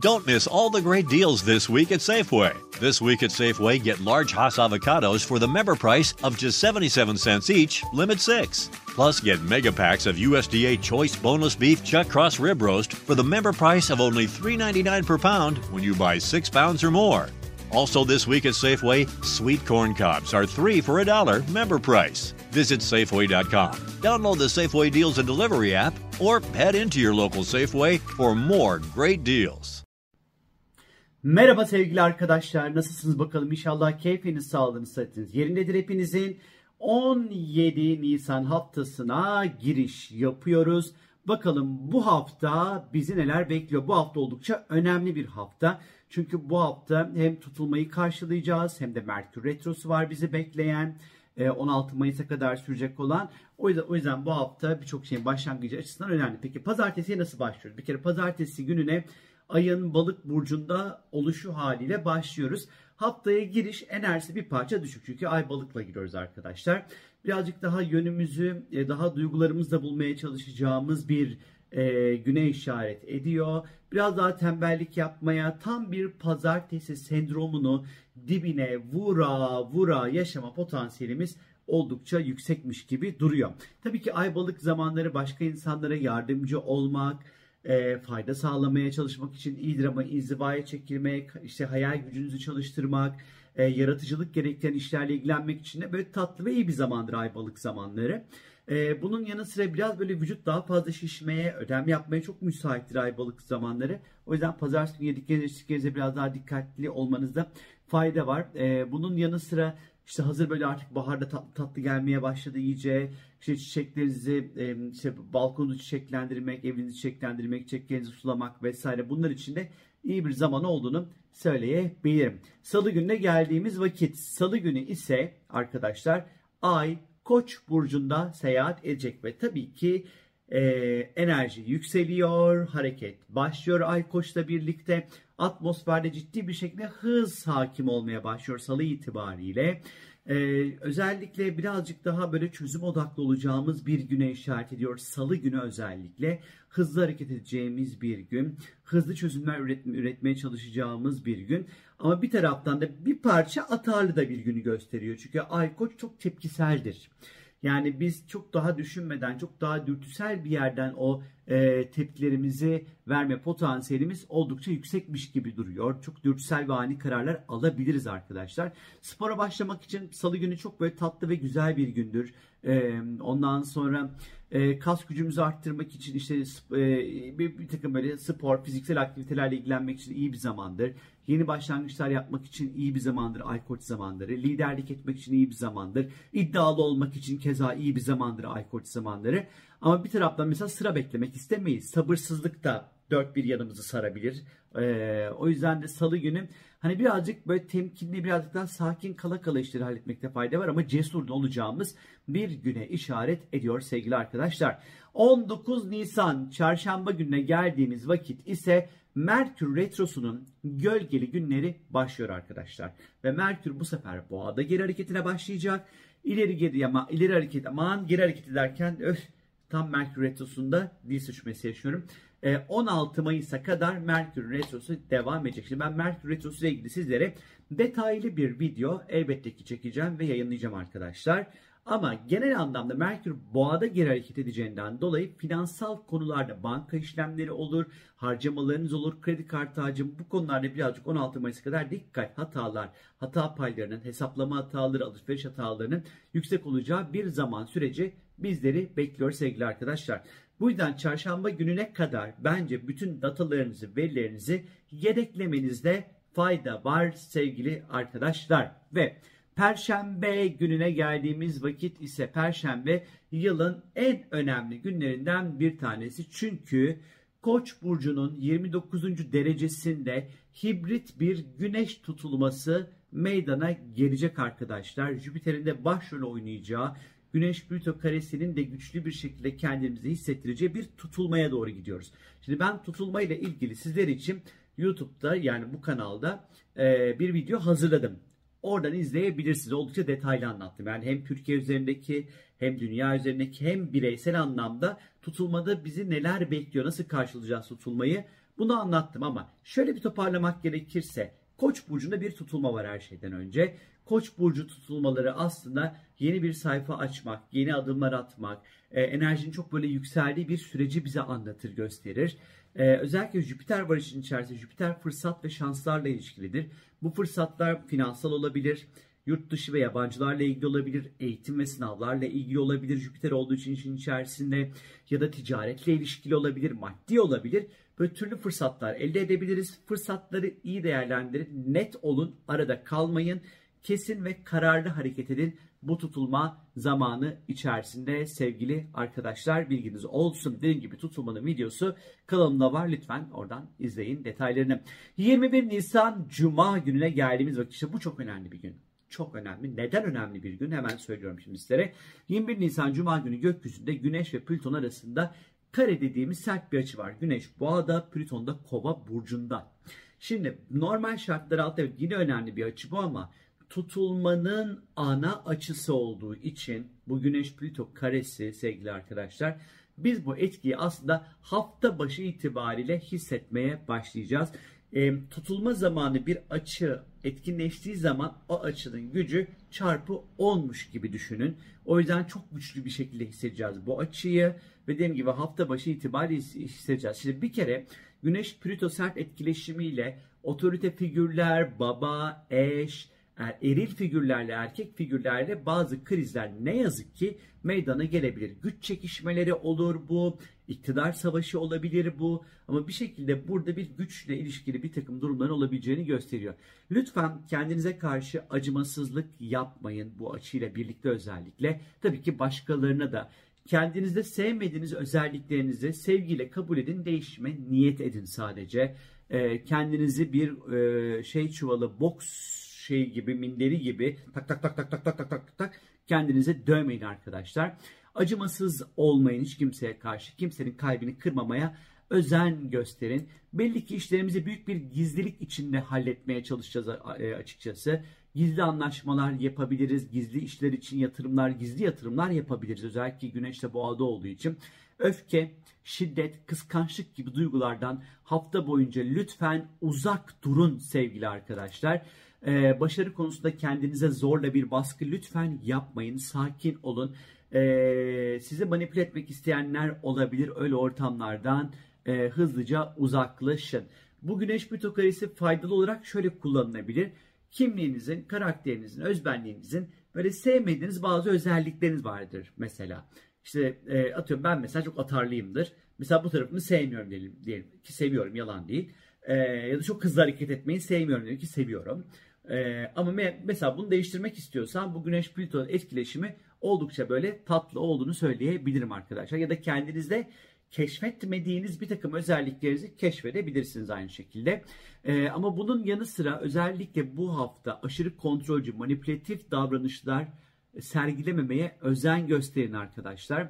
Don't miss all the great deals this week at Safeway. This week at Safeway, get large Hass avocados for the member price of just 77 cents each, limit six. Plus, get mega packs of USDA Choice Boneless Beef Chuck Cross Rib Roast for the member price of only $3.99 per pound when you buy six pounds or more. Also, this week at Safeway, sweet corn cobs are three for a dollar member price. Visit Safeway.com, download the Safeway Deals and Delivery app, or head into your local Safeway for more great deals. Merhaba sevgili arkadaşlar. Nasılsınız bakalım? İnşallah keyfiniz, sağlığınız, sıhhatiniz yerindedir hepinizin. 17 Nisan haftasına giriş yapıyoruz. Bakalım bu hafta bizi neler bekliyor? Bu hafta oldukça önemli bir hafta. Çünkü bu hafta hem tutulmayı karşılayacağız hem de Merkür Retrosu var bizi bekleyen. 16 e, Mayıs'a kadar sürecek olan. O yüzden, o yüzden bu hafta birçok şeyin başlangıcı açısından önemli. Peki pazartesiye nasıl başlıyoruz? Bir kere pazartesi gününe ayın balık burcunda oluşu haliyle başlıyoruz. Haftaya giriş enerjisi bir parça düşük çünkü ay balıkla giriyoruz arkadaşlar. Birazcık daha yönümüzü e, daha duygularımızla bulmaya çalışacağımız bir e, güne işaret ediyor. Biraz daha tembellik yapmaya tam bir pazartesi sendromunu dibine vura vura yaşama potansiyelimiz oldukça yüksekmiş gibi duruyor. Tabii ki ay balık zamanları başka insanlara yardımcı olmak, e, fayda sağlamaya çalışmak için iyidir ama inzivaya çekilmek, işte hayal gücünüzü çalıştırmak, e, yaratıcılık gerektiren işlerle ilgilenmek için de böyle tatlı ve iyi bir zamandır ay balık zamanları. E, bunun yanı sıra biraz böyle vücut daha fazla şişmeye, ödem yapmaya çok müsaittir ay balık zamanları. O yüzden pazartesi günü yedikleriniz içtiklerinize biraz daha dikkatli olmanızda fayda var. E, bunun yanı sıra işte hazır böyle artık baharda tatlı tatlı gelmeye başladı iyice. İşte çiçeklerinizi işte balkonu çiçeklendirmek, evinizi çiçeklendirmek, çiçeklerinizi sulamak vesaire bunlar için de iyi bir zaman olduğunu söyleyebilirim. Salı gününe geldiğimiz vakit. Salı günü ise arkadaşlar Ay Koç burcunda seyahat edecek ve tabii ki e, enerji yükseliyor, hareket başlıyor Ay Koç'la birlikte. Atmosferde ciddi bir şekilde hız hakim olmaya başlıyor salı itibariyle. Ee, özellikle birazcık daha böyle çözüm odaklı olacağımız bir güne işaret ediyor. Salı günü özellikle hızlı hareket edeceğimiz bir gün. Hızlı çözümler üretme, üretmeye çalışacağımız bir gün. Ama bir taraftan da bir parça atarlı da bir günü gösteriyor. Çünkü Ay Koç çok tepkiseldir. Yani biz çok daha düşünmeden, çok daha dürtüsel bir yerden o e, tepkilerimizi verme potansiyelimiz oldukça yüksekmiş gibi duruyor. Çok dürtüsel ve ani kararlar alabiliriz arkadaşlar. Spora başlamak için salı günü çok böyle tatlı ve güzel bir gündür. Ondan sonra e, kas gücümüzü arttırmak için işte e, bir, takım böyle spor, fiziksel aktivitelerle ilgilenmek için iyi bir zamandır. Yeni başlangıçlar yapmak için iyi bir zamandır ay koç zamanları. Liderlik etmek için iyi bir zamandır. İddialı olmak için keza iyi bir zamandır ay koç zamanları. Ama bir taraftan mesela sıra beklemek istemeyiz. Sabırsızlık da dört bir yanımızı sarabilir. Ee, o yüzden de salı günü hani birazcık böyle temkinli birazcık daha sakin kala kala işleri halletmekte fayda var ama cesur olacağımız bir güne işaret ediyor sevgili arkadaşlar. 19 Nisan çarşamba gününe geldiğimiz vakit ise Merkür Retrosu'nun gölgeli günleri başlıyor arkadaşlar. Ve Merkür bu sefer boğada geri hareketine başlayacak. İleri geri ama ileri hareket aman geri hareket ederken öf tam Merkür Retrosu'nda dil sürçmesi yaşıyorum. 16 Mayıs'a kadar Merkür Retrosu devam edecek. Şimdi ben Merkür Retrosu ile ilgili sizlere detaylı bir video elbette ki çekeceğim ve yayınlayacağım arkadaşlar. Ama genel anlamda Merkür boğada geri hareket edeceğinden dolayı finansal konularda banka işlemleri olur, harcamalarınız olur, kredi kartı harcım bu konularda birazcık 16 Mayıs'a kadar dikkat hatalar, hata paylarının, hesaplama hataları, alışveriş hatalarının yüksek olacağı bir zaman süreci bizleri bekliyor sevgili arkadaşlar. Bu yüzden çarşamba gününe kadar bence bütün datalarınızı, verilerinizi yedeklemenizde fayda var sevgili arkadaşlar. Ve Perşembe gününe geldiğimiz vakit ise Perşembe yılın en önemli günlerinden bir tanesi. Çünkü Koç burcunun 29. derecesinde hibrit bir güneş tutulması meydana gelecek arkadaşlar. Jüpiter'in de başrol oynayacağı Güneş Plüto karesinin de güçlü bir şekilde kendimizi hissettireceği bir tutulmaya doğru gidiyoruz. Şimdi ben tutulmayla ilgili sizler için YouTube'da yani bu kanalda e, bir video hazırladım. Oradan izleyebilirsiniz. Oldukça detaylı anlattım. Yani hem Türkiye üzerindeki hem dünya üzerindeki hem bireysel anlamda tutulmada bizi neler bekliyor, nasıl karşılayacağız tutulmayı Bunu anlattım ama şöyle bir toparlamak gerekirse Koç burcunda bir tutulma var her şeyden önce. Koç burcu tutulmaları aslında yeni bir sayfa açmak, yeni adımlar atmak, e, enerjinin çok böyle yükseldiği bir süreci bize anlatır, gösterir. E, özellikle Jüpiter var içerisinde. Jüpiter fırsat ve şanslarla ilişkilidir. Bu fırsatlar finansal olabilir, yurt dışı ve yabancılarla ilgili olabilir, eğitim ve sınavlarla ilgili olabilir Jüpiter olduğu için işin içerisinde ya da ticaretle ilişkili olabilir, maddi olabilir. Böyle türlü fırsatlar elde edebiliriz. Fırsatları iyi değerlendirin, net olun, arada kalmayın. Kesin ve kararlı hareket edin bu tutulma zamanı içerisinde sevgili arkadaşlar bilginiz olsun. Dediğim gibi tutulmanın videosu kanalımda var. Lütfen oradan izleyin detaylarını. 21 Nisan Cuma gününe geldiğimiz vakit işte bu çok önemli bir gün çok önemli. Neden önemli bir gün? Hemen söylüyorum şimdi sizlere. 21 Nisan Cuma günü gökyüzünde Güneş ve Plüton arasında kare dediğimiz sert bir açı var. Güneş Boğa'da, Plüton da Kova burcunda. Şimdi normal şartlar altında yine önemli bir açı bu ama tutulmanın ana açısı olduğu için bu Güneş Plüto karesi sevgili arkadaşlar biz bu etkiyi aslında hafta başı itibariyle hissetmeye başlayacağız. E, tutulma zamanı bir açı etkinleştiği zaman o açının gücü çarpı olmuş gibi düşünün. O yüzden çok güçlü bir şekilde hissedeceğiz bu açıyı ve dediğim gibi hafta başı itibariyle hissedeceğiz. Şimdi bir kere Güneş Plüto sert etkileşimiyle otorite figürler, baba, eş, eril figürlerle erkek figürlerle bazı krizler ne yazık ki meydana gelebilir. Güç çekişmeleri olur bu, iktidar savaşı olabilir bu ama bir şekilde burada bir güçle ilişkili bir takım durumların olabileceğini gösteriyor. Lütfen kendinize karşı acımasızlık yapmayın bu açıyla birlikte özellikle. Tabii ki başkalarına da kendinizde sevmediğiniz özelliklerinizi sevgiyle kabul edin, değişime niyet edin sadece. kendinizi bir şey çuvalı, boks şey gibi minderi gibi tak tak tak tak tak tak tak tak tak kendinize dövmeyin arkadaşlar. Acımasız olmayın hiç kimseye karşı. Kimsenin kalbini kırmamaya özen gösterin. Belli ki işlerimizi büyük bir gizlilik içinde halletmeye çalışacağız e, açıkçası. Gizli anlaşmalar yapabiliriz. Gizli işler için yatırımlar, gizli yatırımlar yapabiliriz. Özellikle güneşte boğada olduğu için. Öfke, şiddet, kıskançlık gibi duygulardan hafta boyunca lütfen uzak durun sevgili arkadaşlar. Ee, başarı konusunda kendinize zorla bir baskı lütfen yapmayın. Sakin olun. Ee, sizi manipüle etmek isteyenler olabilir. Öyle ortamlardan e, hızlıca uzaklaşın. Bu güneş plüto karesi faydalı olarak şöyle kullanılabilir. Kimliğinizin, karakterinizin, özbenliğinizin böyle sevmediğiniz bazı özellikleriniz vardır mesela. İşte e, atıyorum ben mesela çok atarlıyımdır. Mesela bu tarafımı sevmiyorum diyelim, diyelim ki seviyorum yalan değil. E, ya da çok hızlı hareket etmeyi sevmiyorum diyelim ki seviyorum. Ee, ama me- mesela bunu değiştirmek istiyorsan bu güneş plüto etkileşimi oldukça böyle tatlı olduğunu söyleyebilirim arkadaşlar. Ya da kendinizde keşfetmediğiniz bir takım özelliklerinizi keşfedebilirsiniz aynı şekilde. Ee, ama bunun yanı sıra özellikle bu hafta aşırı kontrolcü, manipülatif davranışlar sergilememeye özen gösterin arkadaşlar.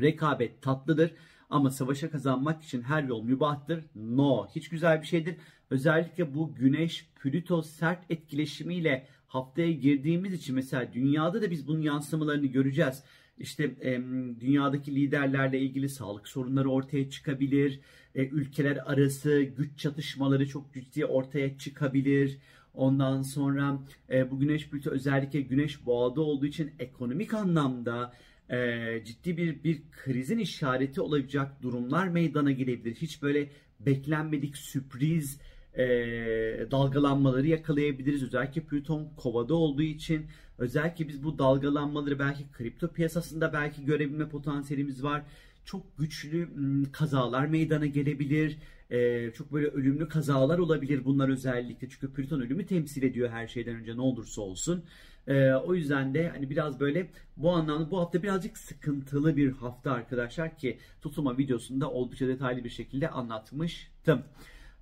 Rekabet tatlıdır ama savaşa kazanmak için her yol mübahtır. No, hiç güzel bir şeydir. Özellikle bu Güneş Plüto sert etkileşimiyle haftaya girdiğimiz için mesela dünyada da biz bunun yansımalarını göreceğiz. İşte e, dünyadaki liderlerle ilgili sağlık sorunları ortaya çıkabilir. E, ülkeler arası güç çatışmaları çok ciddi ortaya çıkabilir. Ondan sonra e, bu güneş Plüto özellikle güneş boğada olduğu için ekonomik anlamda e, ciddi bir bir krizin işareti olacak durumlar meydana gelebilir. Hiç böyle beklenmedik sürpriz e, dalgalanmaları yakalayabiliriz. Özellikle Plüton kovada olduğu için özellikle biz bu dalgalanmaları belki kripto piyasasında belki görebilme potansiyelimiz var. Çok güçlü kazalar meydana gelebilir. Ee, çok böyle ölümlü kazalar olabilir bunlar özellikle. Çünkü Plüton ölümü temsil ediyor her şeyden önce ne olursa olsun. Ee, o yüzden de hani biraz böyle bu anlamda bu hafta birazcık sıkıntılı bir hafta arkadaşlar ki tutulma videosunda oldukça detaylı bir şekilde anlatmıştım.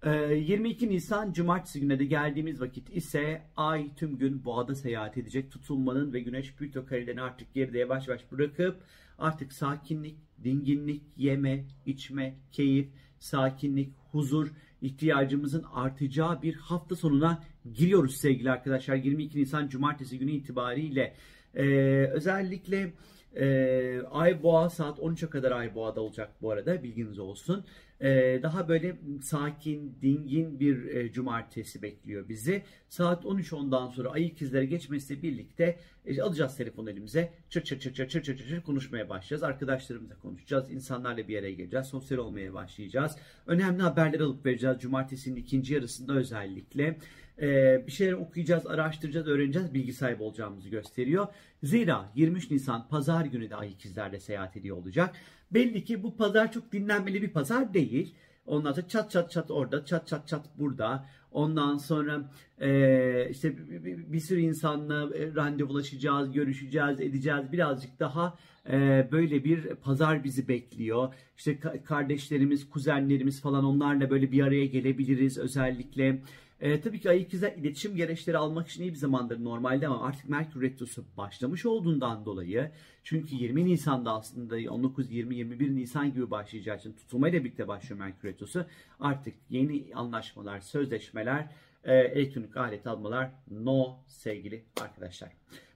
22 ee, Nisan Cumartesi gününe de geldiğimiz vakit ise Ay tüm gün Boğa'da seyahat edecek. Tutulmanın ve Güneş Plüto karelerini artık geride yavaş yavaş bırakıp artık sakinlik, dinginlik, yeme, içme, keyif, sakinlik, huzur ihtiyacımızın artacağı bir hafta sonuna giriyoruz sevgili arkadaşlar. 22 Nisan Cumartesi günü itibariyle ee, özellikle e, Ay Boğa saat 13'e kadar Ay Boğa'da olacak bu arada bilginiz olsun. Ee, daha böyle sakin, dingin bir e, cumartesi bekliyor bizi. Saat 13.10'dan sonra ay ikizlere geçmesiyle birlikte e, alacağız telefonu elimize. Çır çır çır çır çır çır çır konuşmaya başlayacağız. Arkadaşlarımızla konuşacağız. insanlarla bir araya geleceğiz. Sosyal olmaya başlayacağız. Önemli haberler alıp vereceğiz. Cumartesinin ikinci yarısında özellikle. Ee, bir şeyler okuyacağız, araştıracağız, öğreneceğiz. Bilgi sahibi olacağımızı gösteriyor. Zira 23 Nisan pazar günü de ay ikizlerle seyahat ediyor olacak. Belli ki bu pazar çok dinlenmeli bir pazar değil. Ondan sonra çat çat çat orada, çat çat çat burada. Ondan sonra e, işte bir, bir, sürü insanla e, randevulaşacağız, görüşeceğiz, edeceğiz. Birazcık daha e, böyle bir pazar bizi bekliyor. İşte ka- kardeşlerimiz, kuzenlerimiz falan onlarla böyle bir araya gelebiliriz özellikle. E, tabii ki ay ikizler iletişim gereçleri almak için iyi bir zamandır normalde ama artık Merkür Retrosu başlamış olduğundan dolayı çünkü 20 Nisan'da aslında 19, 20, 21 Nisan gibi başlayacağı için tutulmayla birlikte başlıyor Merkür Retrosu. Artık yeni anlaşmalar, sözleşmeler, e, elektronik alet almalar no sevgili arkadaşlar.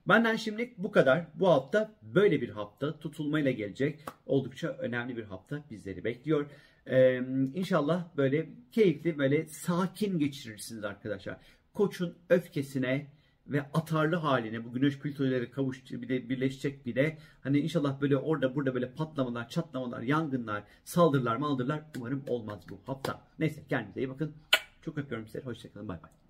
Benden şimdilik bu kadar. Bu hafta böyle bir hafta tutulmayla gelecek. Oldukça önemli bir hafta bizleri bekliyor. Ee, inşallah böyle keyifli, böyle sakin geçirirsiniz arkadaşlar. Koçun öfkesine ve atarlı haline bu güneş plütoları kavuş bir de birleşecek bir de hani inşallah böyle orada burada böyle patlamalar, çatlamalar, yangınlar, saldırılar, maldırlar umarım olmaz bu hafta. Neyse kendinize iyi bakın. Çok öpüyorum sizleri. Hoşçakalın. Bay bay.